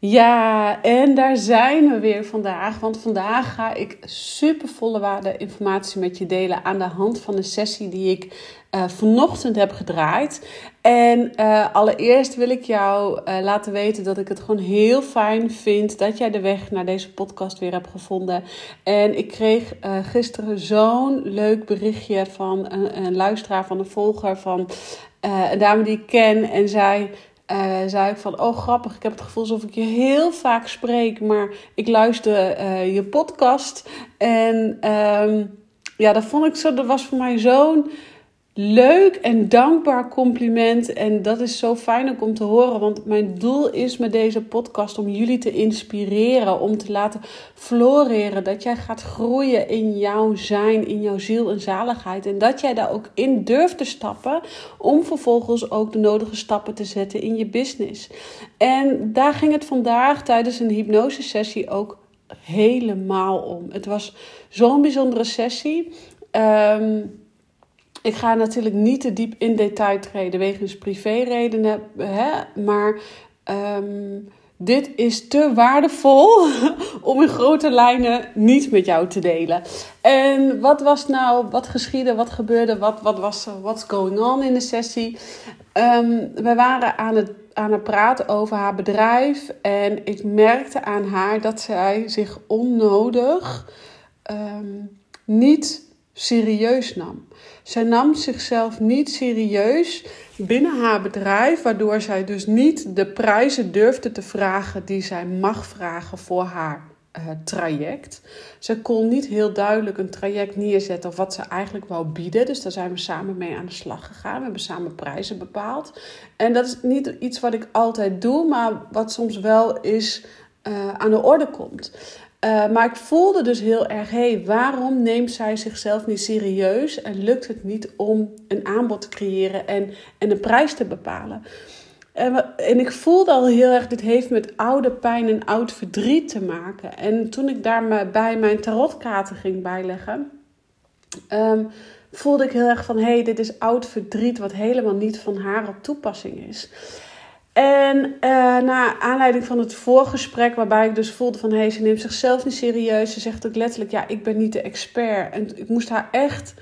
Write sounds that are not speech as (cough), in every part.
Ja, en daar zijn we weer vandaag. Want vandaag ga ik super volle waarde informatie met je delen aan de hand van een sessie die ik uh, vanochtend heb gedraaid. En uh, allereerst wil ik jou uh, laten weten dat ik het gewoon heel fijn vind dat jij de weg naar deze podcast weer hebt gevonden. En ik kreeg gisteren zo'n leuk berichtje van een, een, luisteraar, van een volger van een dame die ik ken. En zij uh, zei ik van, oh grappig, ik heb het gevoel alsof ik je heel vaak spreek, maar ik luister uh, je podcast. En um, ja, dat vond ik zo, dat was voor mij zo'n leuk en dankbaar compliment. En dat is zo fijn ook om te horen. Want mijn doel is met deze podcast om jullie te inspireren. Om te laten floreren. Dat jij gaat groeien in jouw zijn, in jouw ziel en zaligheid. En dat jij daar ook in durft te stappen. Om vervolgens ook de nodige stappen te zetten in je business. En daar ging het vandaag tijdens een hypnose sessie ook helemaal om. Het was zo'n bijzondere sessie. Um, ik ga natuurlijk niet te diep in detail treden wegens privéredenen, hè, maar um, dit is te waardevol (laughs) om in grote lijnen niet met jou te delen. En wat was nou, wat geschiedde, wat gebeurde, wat, wat was er, what's going on in de sessie? Um, we waren aan het, aan het praten over haar bedrijf en ik merkte aan haar dat zij zich onnodig um, niet serieus nam. Zij nam zichzelf niet serieus binnen haar bedrijf, waardoor zij dus niet de prijzen durfde te vragen die zij mag vragen voor haar uh, traject. Ze kon niet heel duidelijk een traject neerzetten of wat ze eigenlijk wou bieden. Dus daar zijn we samen mee aan de slag gegaan. We hebben samen prijzen bepaald. En dat is niet iets wat ik altijd doe, maar wat soms wel is uh, aan de orde komt. Uh, maar ik voelde dus heel erg, hé, hey, waarom neemt zij zichzelf niet serieus en lukt het niet om een aanbod te creëren en, en een prijs te bepalen? En, en ik voelde al heel erg, dit heeft met oude pijn en oud verdriet te maken. En toen ik daar bij mijn tarotkaarten ging bijleggen, um, voelde ik heel erg van, hé, hey, dit is oud verdriet wat helemaal niet van haar op toepassing is. En uh, na aanleiding van het voorgesprek, waarbij ik dus voelde van hé, hey, ze neemt zichzelf niet serieus. Ze zegt ook letterlijk, ja, ik ben niet de expert. En ik moest haar echt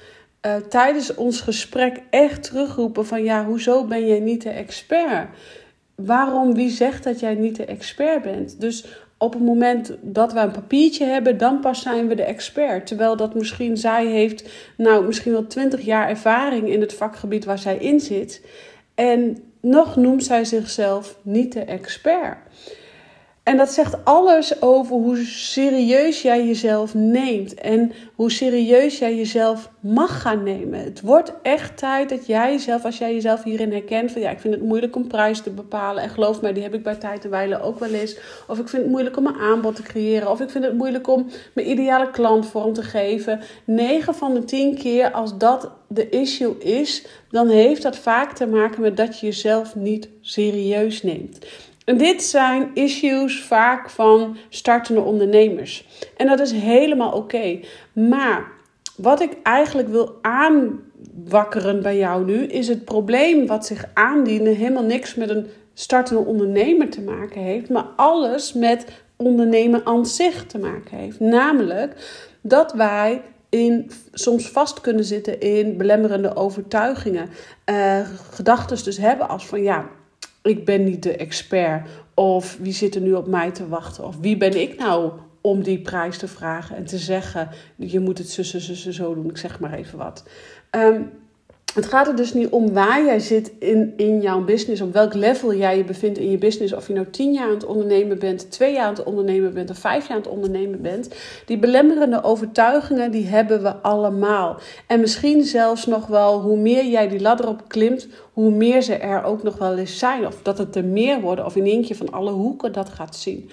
uh, tijdens ons gesprek echt terugroepen van ja, hoezo ben jij niet de expert? Waarom, wie zegt dat jij niet de expert bent? Dus op het moment dat we een papiertje hebben, dan pas zijn we de expert. Terwijl dat misschien zij heeft, nou, misschien wel twintig jaar ervaring in het vakgebied waar zij in zit. En nog noemt zij zichzelf niet de expert. En dat zegt alles over hoe serieus jij jezelf neemt en hoe serieus jij jezelf mag gaan nemen. Het wordt echt tijd dat jij jezelf, als jij jezelf hierin herkent, van ja, ik vind het moeilijk om prijs te bepalen. En geloof mij, die heb ik bij tijd en wijle ook wel eens. Of ik vind het moeilijk om een aanbod te creëren. Of ik vind het moeilijk om mijn ideale klant vorm te geven. 9 van de 10 keer, als dat de issue is, dan heeft dat vaak te maken met dat je jezelf niet serieus neemt. En dit zijn issues vaak van startende ondernemers. En dat is helemaal oké. Maar wat ik eigenlijk wil aanwakkeren bij jou nu, is het probleem wat zich aandiende helemaal niks met een startende ondernemer te maken heeft, maar alles met ondernemen aan zich te maken heeft. Namelijk dat wij in, soms vast kunnen zitten in belemmerende overtuigingen. Uh, Gedachten dus hebben als van ja, ik ben niet de expert. Of wie zit er nu op mij te wachten? Of wie ben ik nou om die prijs te vragen en te zeggen: je moet het zussen, zussen, zo doen. Ik zeg maar even wat. Ehm, het gaat er dus niet om waar jij zit in, in jouw business, op welk level jij je bevindt in je business. Of je nou tien jaar aan het ondernemen bent, twee jaar aan het ondernemen bent of vijf jaar aan het ondernemen bent. Die belemmerende overtuigingen, die hebben we allemaal. En misschien zelfs nog wel, hoe meer jij die ladder op klimt, hoe meer ze er ook nog wel eens zijn. Of dat het er meer worden, of in eentje van alle hoeken dat gaat zien.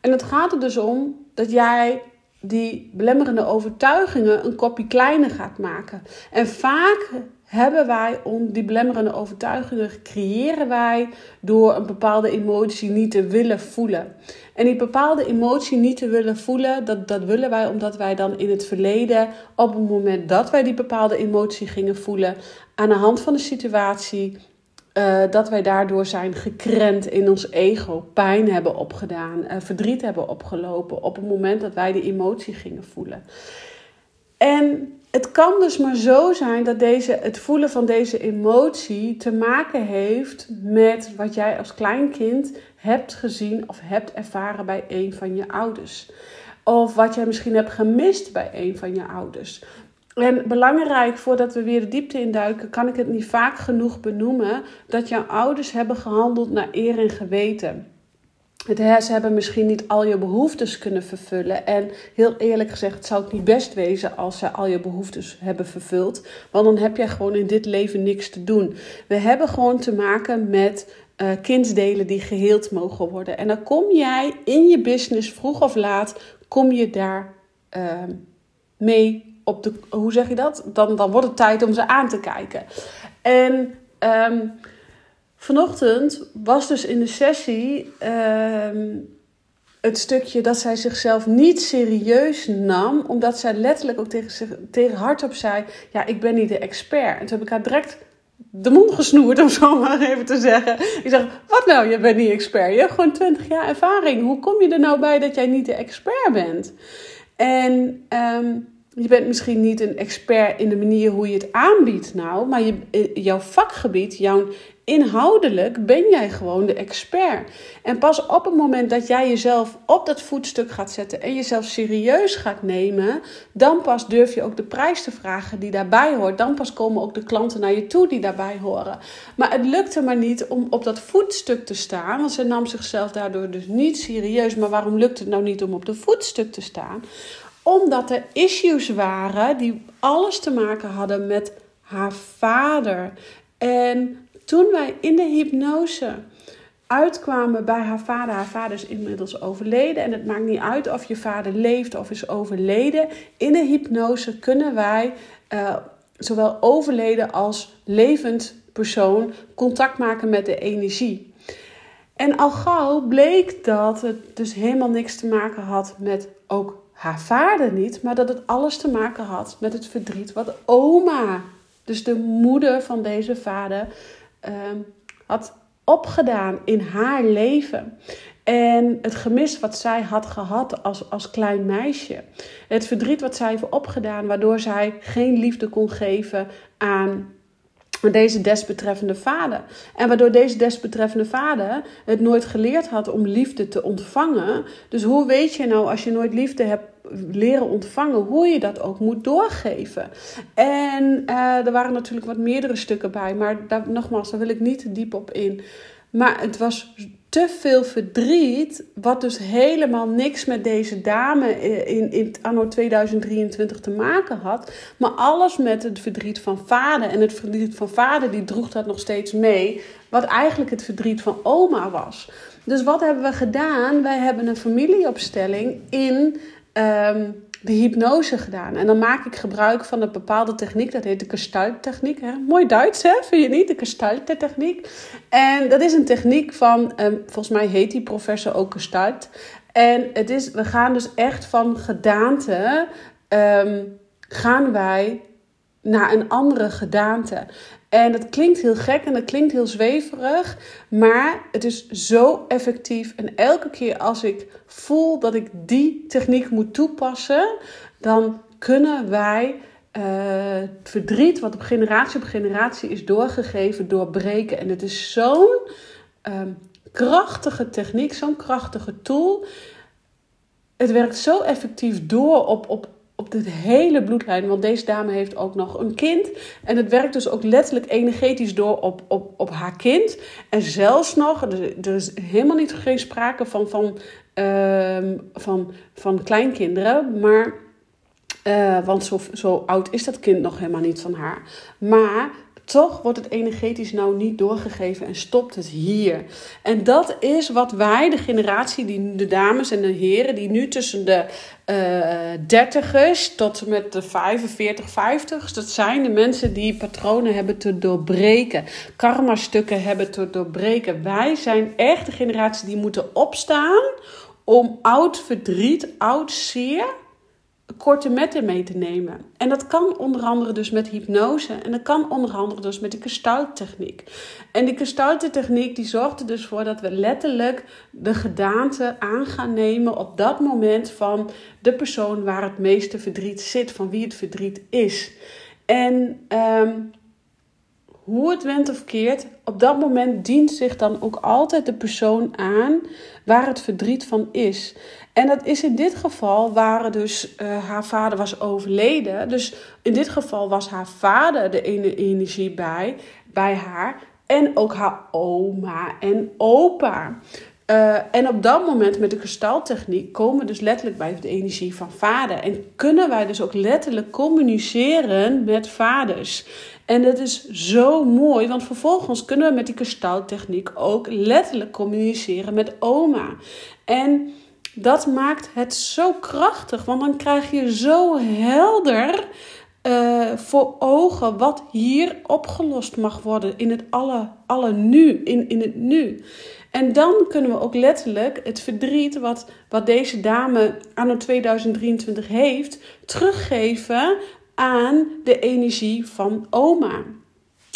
En het gaat er dus om dat jij die belemmerende overtuigingen een kopje kleiner gaat maken. En vaak hebben wij om die belemmerende overtuigingen creëren wij door een bepaalde emotie niet te willen voelen. En die bepaalde emotie niet te willen voelen, dat, dat willen wij omdat wij dan in het verleden, op het moment dat wij die bepaalde emotie gingen voelen, aan de hand van de situatie, uh, dat wij daardoor zijn gekrent in ons ego, pijn hebben opgedaan, uh, verdriet hebben opgelopen op het moment dat wij die emotie gingen voelen. En het kan dus maar zo zijn dat deze, het voelen van deze emotie te maken heeft met wat jij als kleinkind hebt gezien of hebt ervaren bij een van je ouders. Of wat jij misschien hebt gemist bij een van je ouders. En belangrijk, voordat we weer de diepte induiken, kan ik het niet vaak genoeg benoemen dat jouw ouders hebben gehandeld naar eer en geweten. Het, ze hebben misschien niet al je behoeftes kunnen vervullen. En heel eerlijk gezegd, het zou het niet best wezen als ze al je behoeftes hebben vervuld. Want dan heb jij gewoon in dit leven niks te doen. We hebben gewoon te maken met uh, kindsdelen die geheeld mogen worden. En dan kom jij in je business, vroeg of laat, kom je daar uh, mee op de. Hoe zeg je dat? Dan, dan wordt het tijd om ze aan te kijken. En. Um, Vanochtend was dus in de sessie ehm, het stukje dat zij zichzelf niet serieus nam, omdat zij letterlijk ook tegen, zich, tegen hardop zei: Ja, ik ben niet de expert. En toen heb ik haar direct de mond gesnoerd, (laughs) om zo maar even te zeggen. Ik zeg: Wat nou, je bent niet expert? Je hebt gewoon 20 jaar ervaring. Hoe kom je er nou bij dat jij niet de expert bent? En. Um, je bent misschien niet een expert in de manier hoe je het aanbiedt, nou, maar je, eh, jouw vakgebied, jouw inhoudelijk ben jij gewoon de expert. En pas op het moment dat jij jezelf op dat voetstuk gaat zetten en jezelf serieus gaat nemen, dan pas durf je ook de prijs te vragen die daarbij hoort. Dan pas komen ook de klanten naar je toe die daarbij horen. Maar het lukte maar niet om op dat voetstuk te staan, want ze nam zichzelf daardoor dus niet serieus. Maar waarom lukt het nou niet om op de voetstuk te staan? Omdat er issues waren die alles te maken hadden met haar vader. En toen wij in de hypnose uitkwamen bij haar vader. Haar vader is inmiddels overleden. En het maakt niet uit of je vader leeft of is overleden. In de hypnose kunnen wij uh, zowel overleden als levend persoon contact maken met de energie. En al gauw bleek dat het dus helemaal niks te maken had met ook haar vader niet, maar dat het alles te maken had met het verdriet wat oma, dus de moeder van deze vader, Ehm, had opgedaan in haar leven. En het gemis wat zij had gehad als, als klein meisje. Het verdriet wat zij heeft opgedaan, waardoor zij geen liefde kon geven aan deze desbetreffende vader. En waardoor deze desbetreffende vader het nooit geleerd had om liefde te ontvangen. Dus hoe weet je nou als je nooit liefde hebt leren ontvangen, hoe je dat ook moet doorgeven. En uh, er waren natuurlijk wat meerdere stukken bij, maar daar, nogmaals, daar wil ik niet diep op in. Maar het was te veel verdriet, wat dus helemaal niks met deze dame in, in anno 2023 te maken had. Maar alles met het verdriet van vader. En het verdriet van vader, die droeg dat nog steeds mee. Wat eigenlijk het verdriet van oma was. Dus wat hebben we gedaan? Wij hebben een familieopstelling in um, de hypnose gedaan. En dan maak ik gebruik van een bepaalde techniek, dat heet de Gestalt-techniek. Mooi Duits, hè? Vind je niet? De Gestalt-techniek. En dat is een techniek van, um, volgens mij heet die professor ook Gestalt. En het is, we gaan dus echt van gedaante, um, gaan wij naar een andere gedaante. En dat klinkt heel gek en dat klinkt heel zweverig, maar het is zo effectief. En elke keer als ik voel dat ik die techniek moet toepassen, dan kunnen wij het verdriet wat op generatie op generatie is doorgegeven, doorbreken. En het is zo'n um, krachtige techniek, zo'n krachtige tool. het werkt zo effectief door op, op, op de hele bloedlijn. Want deze dame heeft ook nog een kind. En het werkt dus ook letterlijk energetisch door op, op, op haar kind. En zelfs nog, er is helemaal niet geen sprake van, van, uh, van, van kleinkinderen. Maar, uh, want zo, zo oud is dat kind nog helemaal niet van haar. Maar toch wordt het energetisch nou niet doorgegeven en stopt het hier. En dat is wat wij, de generatie, die, de dames en de heren, die nu tussen de uh, dertigers tot met de 45, 50, dat zijn de mensen die patronen hebben te doorbreken, karma-stukken hebben te doorbreken. Wij zijn echt de generatie die moeten opstaan om oud verdriet, oud zeer korte metten mee te nemen. En dat kan onder andere dus met hypnose. En dat kan onder andere dus met de gestalttechniek. En die gestalttechniek die zorgt er dus voor dat we letterlijk de gedaante aan gaan nemen op dat moment van de persoon waar het meeste verdriet zit, van wie het verdriet is. En um, hoe het went of keert, op dat moment dient zich dan ook altijd de persoon aan waar het verdriet van is. En dat is in dit geval waar dus uh, haar vader was overleden. Dus in dit geval was haar vader de ene energie bij, bij haar. En ook haar oma en opa. Uh, en op dat moment met de gestalttechniek komen we dus letterlijk bij de energie van vader. En kunnen wij dus ook letterlijk communiceren met vaders. En dat is zo mooi, want vervolgens kunnen we met die gestalttechniek ook letterlijk communiceren met oma. En dat maakt het zo krachtig, want dan krijg je zo helder uh, voor ogen wat hier opgelost mag worden in het alle, alle nu, in, in het nu. En dan kunnen we ook letterlijk het verdriet wat, wat deze dame anno 2023 heeft, teruggeven aan de energie van oma.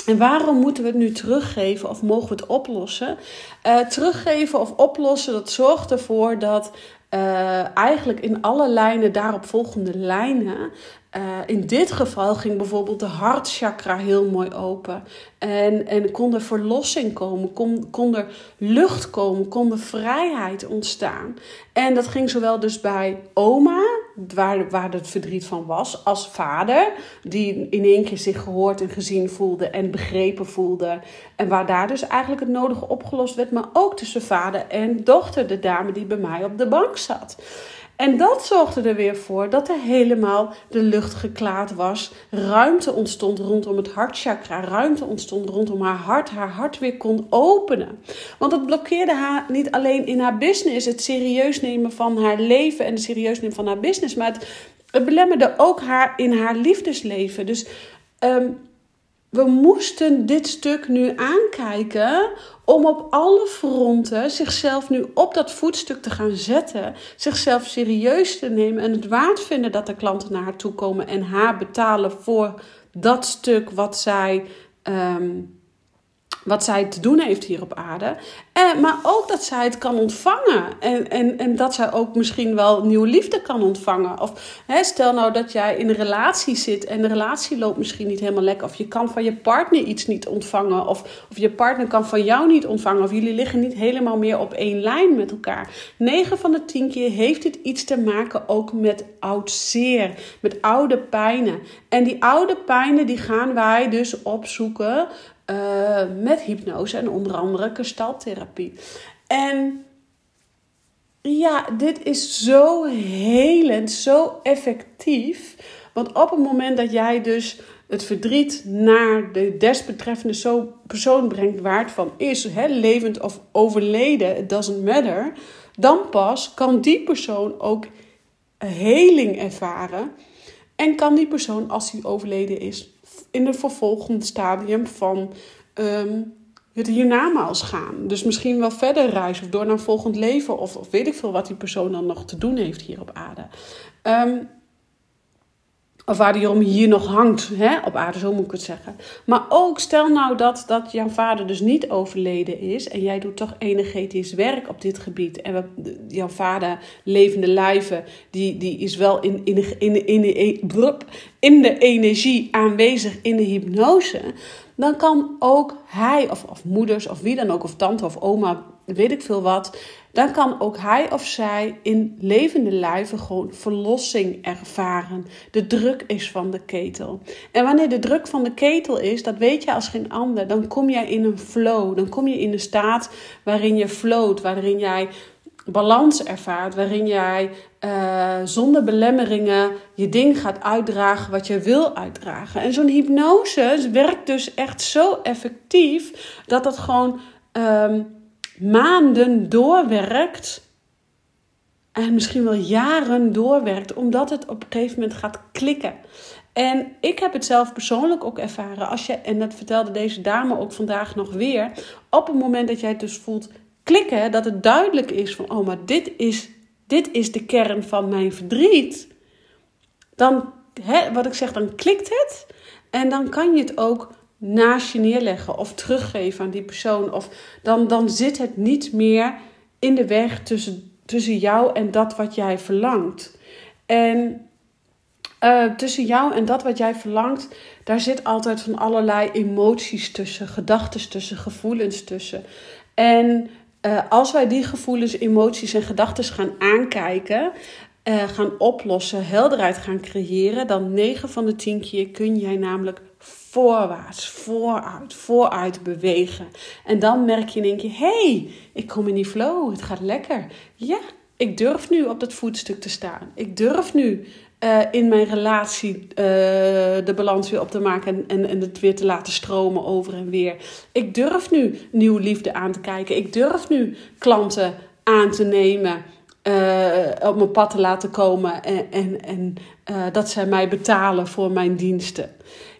En waarom moeten we het nu teruggeven of mogen we het oplossen? Uh, teruggeven of oplossen, dat zorgt ervoor dat uh, eigenlijk in alle lijnen, daarop volgende lijnen, uh, in dit geval ging bijvoorbeeld de hartchakra heel mooi open. En, en kon er verlossing komen, kon, kon er lucht komen, kon er vrijheid ontstaan. En dat ging zowel dus bij oma, waar, waar het verdriet van was, als vader, die in één keer zich gehoord en gezien voelde en begrepen voelde. En waar daar dus eigenlijk het nodige opgelost werd, maar ook tussen vader en dochter, de dame die bij mij op de bank zat. En dat zorgde er weer voor dat er helemaal de lucht geklaard was. Ruimte ontstond rondom het hartchakra. Ruimte ontstond rondom haar hart. Haar hart weer kon openen. Want het blokkeerde haar niet alleen in haar business. Het serieus nemen van haar leven en het serieus nemen van haar business. Maar het, belemmerde ook haar in haar liefdesleven. Dus um, we moesten dit stuk nu aankijken om op alle fronten zichzelf nu op dat voetstuk te gaan zetten, zichzelf serieus te nemen en het waard vinden dat de klanten naar haar toe komen en haar betalen voor dat stuk wat zij um, wat zij te doen heeft hier op aarde. En, maar ook dat zij het kan ontvangen. En, en, en dat zij ook misschien wel nieuwe liefde kan ontvangen. Of hè, stel nou dat jij in een relatie zit en de relatie loopt misschien niet helemaal lekker. Of je kan van je partner iets niet ontvangen. Of, of je partner kan van jou niet ontvangen. Of jullie liggen niet helemaal meer op één lijn met elkaar. 9 van de 10 keer heeft dit iets te maken ook met oud zeer. Met oude pijnen. En die oude pijnen die gaan wij dus opzoeken uh, met hypnose en onder andere kristaltherapie. En ja, dit is zo helend, zo effectief. Want op het moment dat jij dus het verdriet naar de desbetreffende persoon brengt waar het van is, hè, levend of overleden, it doesn't matter, dan pas kan die persoon ook heling ervaren. En kan die persoon, als hij overleden is, in het vervolgende stadium van um, het hiernamaals gaan. Dus misschien wel verder reizen of door naar een volgend leven of, of weet ik veel wat die persoon dan nog te doen heeft hier op aarde. Um, of waarom hier nog hangt hè, op aarde, zo moet ik het zeggen. Maar ook stel nou dat, dat jouw vader dus niet overleden is. En jij doet toch energetisch werk op dit gebied. En jouw vader, levende lijven, die, die is wel in, in, in, in, in, in de energie aanwezig in de hypnose. Dan kan ook hij of, of moeders of wie dan ook, of tante of oma weet ik veel wat, dan kan ook hij of zij in levende lijven gewoon verlossing ervaren. De druk is van de ketel. En wanneer de druk van de ketel is, dat weet je als geen ander, dan kom jij in een flow. Dan kom je in een staat waarin je float, waarin jij balans ervaart, waarin jij uh, zonder belemmeringen je ding gaat uitdragen wat je wil uitdragen. En zo'n hypnose werkt dus echt zo effectief dat dat gewoon um, maanden doorwerkt. En misschien wel jaren doorwerkt, omdat het op een gegeven moment gaat klikken. En ik heb het zelf persoonlijk ook ervaren. Als je, en dat vertelde deze dame ook vandaag nog weer. Op het moment dat jij het dus voelt klikken, dat het duidelijk is van, oh, maar dit is, dit is de kern van mijn verdriet. Dan, hè, wat ik zeg, dan klikt het. En dan kan je het ook naast je neerleggen of teruggeven aan die persoon. Of dan, dan zit het niet meer in de weg tussen, tussen jou en dat wat jij verlangt. En uh, tussen jou en dat wat jij verlangt, daar zit altijd van allerlei emoties tussen, gedachten tussen, gevoelens tussen. En uh, als wij die gevoelens, emoties en gedachten gaan aankijken, uh, gaan oplossen, helderheid gaan creëren, dan 9 van de 10 keer kun jij namelijk voorwaarts, vooruit, vooruit bewegen. En dan merk je in één keer: hey, ik kom in die flow, het gaat lekker. Ja, ik durf nu op dat voetstuk te staan. Ik durf nu uh, in mijn relatie uh, de balans weer op te maken en, en, en het weer te laten stromen over en weer. Ik durf nu nieuwe liefde aan te kijken. Ik durf nu klanten aan te nemen. Uh, op mijn pad te laten komen en, en, en dat zij mij betalen voor mijn diensten.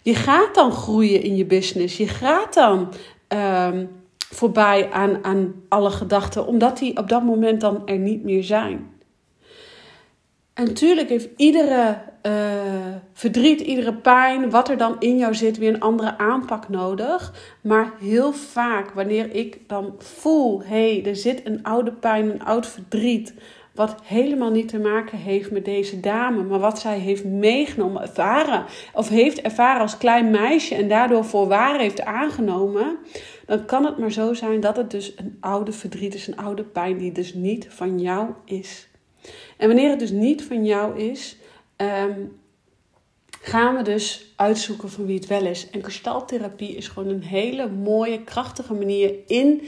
Je gaat dan groeien in je business. Je gaat dan um, voorbij aan, aan alle gedachten, omdat die op dat moment dan er niet meer zijn. En natuurlijk heeft iedere uh, verdriet, iedere pijn, wat er dan in jou zit, weer een andere aanpak nodig. Maar heel vaak, wanneer ik dan voel, hé, hey, er zit een oude pijn, een oud verdriet, wat helemaal niet te maken heeft met deze dame, maar wat zij heeft meegenomen, ervaren, of heeft ervaren als klein meisje en daardoor voor waar heeft aangenomen, dan kan het maar zo zijn dat het dus een oude verdriet is, een oude pijn die dus niet van jou is. En wanneer het dus niet van jou is, um, gaan we dus uitzoeken van wie het wel is. En kristaltherapie is gewoon een hele mooie, krachtige manier in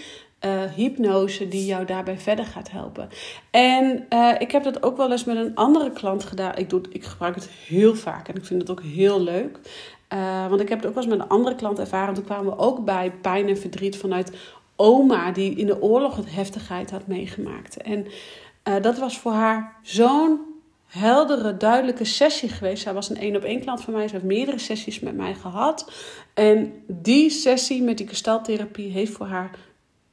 uh, hypnose die jou daarbij verder gaat helpen. En uh, ik heb dat ook wel eens met een andere klant gedaan. Ik, doe, ik gebruik het heel vaak en ik vind het ook heel leuk. Uh, want ik heb het ook wel eens met een andere klant ervaren. Toen kwamen we ook bij pijn en verdriet vanuit oma, die in de oorlog het heftigheid had meegemaakt. En dat was voor haar zo'n heldere, duidelijke sessie geweest. Zij was een één op één klant van mij. Ze heeft meerdere sessies met mij gehad. En die sessie met die kristaltherapie heeft voor haar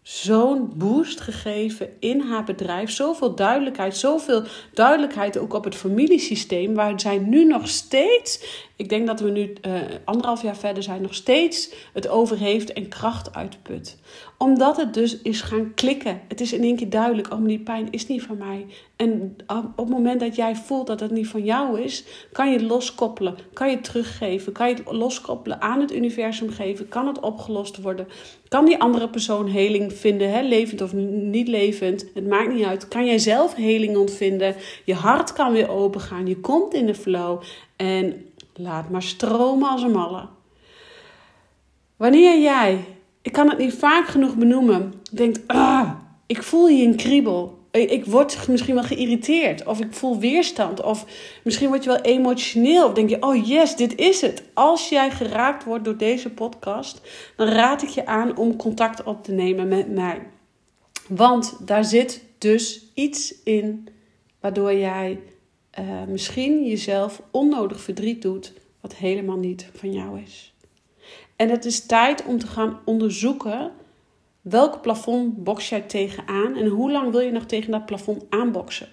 zo'n boost gegeven in haar bedrijf. Zoveel duidelijkheid, zoveel duidelijkheid ook op het familiesysteem, waar zij nu nog steeds, ik denk dat we nu uh, anderhalf jaar verder zijn, nog steeds het over heeft en kracht uitput omdat het dus is gaan klikken. Het is in één keer duidelijk, oh, die pijn is niet van mij. En op het moment dat jij voelt dat het niet van jou is, kan je het loskoppelen. Kan je het teruggeven. Kan je het loskoppelen aan het universum geven. Kan het opgelost worden. Kan die andere persoon heling vinden, hè? levend of niet levend. Het maakt niet uit. Kan jij zelf heling ontvinden. Je hart kan weer open gaan. Je komt in de flow. En laat maar stromen als een malle. Wanneer jij ik kan het niet vaak genoeg benoemen. Denkt, ah, ik voel hier een kriebel. Ik word misschien wel geïrriteerd. Of ik voel weerstand. Of misschien word je wel emotioneel. Of denk je, oh yes, dit is het. Als jij geraakt wordt door deze podcast, dan raad ik je aan om contact op te nemen met mij. Want daar zit dus iets in waardoor jij uh, misschien jezelf onnodig verdriet doet, wat helemaal niet van jou is. En het is tijd om te gaan onderzoeken welk plafond box jij tegenaan en hoe lang wil je nog tegen dat plafond aanboksen.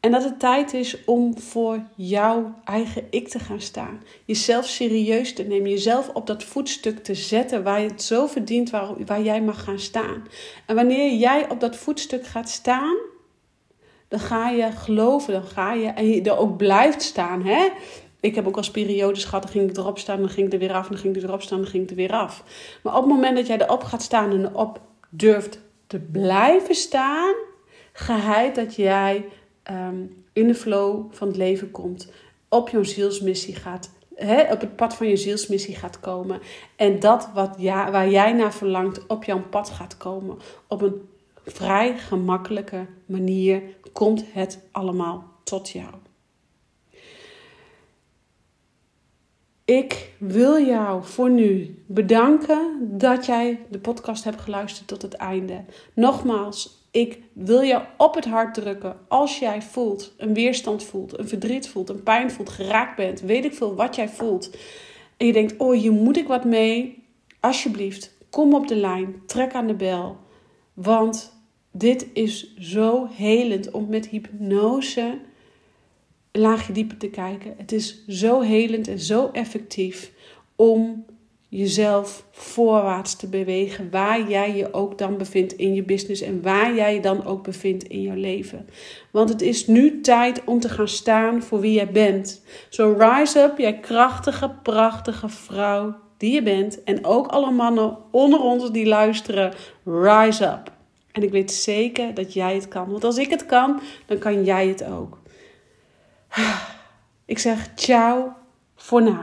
En dat het tijd is om voor jouw eigen ik te gaan staan. Jezelf serieus te nemen. Jezelf op dat voetstuk te zetten waar je het zo verdient, waar, waar jij mag gaan staan. En wanneer jij op dat voetstuk gaat staan, dan ga je geloven, dan ga je en je er ook blijft staan. Hè? ik heb ook als periodes gehad, dan ging ik erop staan, dan ging ik er weer af, dan ging ik erop staan, dan ging ik er weer af. Maar op het moment dat jij erop gaat staan en erop durft te blijven staan, geheid dat jij ehm, in de flow van het leven komt, op jouw zielsmissie gaat, hè, op het pad van je zielsmissie gaat komen. En dat wat ja, waar jij naar verlangt op jouw pad gaat komen. Op een vrij gemakkelijke manier komt het allemaal tot jou. Ik wil jou voor nu bedanken dat jij de podcast hebt geluisterd tot het einde. Nogmaals, ik wil jou op het hart drukken als jij voelt, een weerstand voelt, een verdriet voelt, een pijn voelt, geraakt bent, weet ik veel wat jij voelt. En je denkt, oh hier moet ik wat mee. Alsjeblieft, kom op de lijn, trek aan de bel. Want dit is zo helend om met hypnose een laagje dieper te kijken. Het is zo helend en zo effectief om jezelf voorwaarts te bewegen, waar jij je ook dan bevindt in je business en waar jij je dan ook bevindt in jouw leven. Want het is nu tijd om te gaan staan voor wie jij bent. Zo rise up, jij krachtige, prachtige vrouw die je bent. En ook alle mannen onder ons die luisteren, rise up. En ik weet zeker dat jij het kan. Want als ik het kan, dan kan jij het ook. (sighs) Ik zeg ciao voor nu.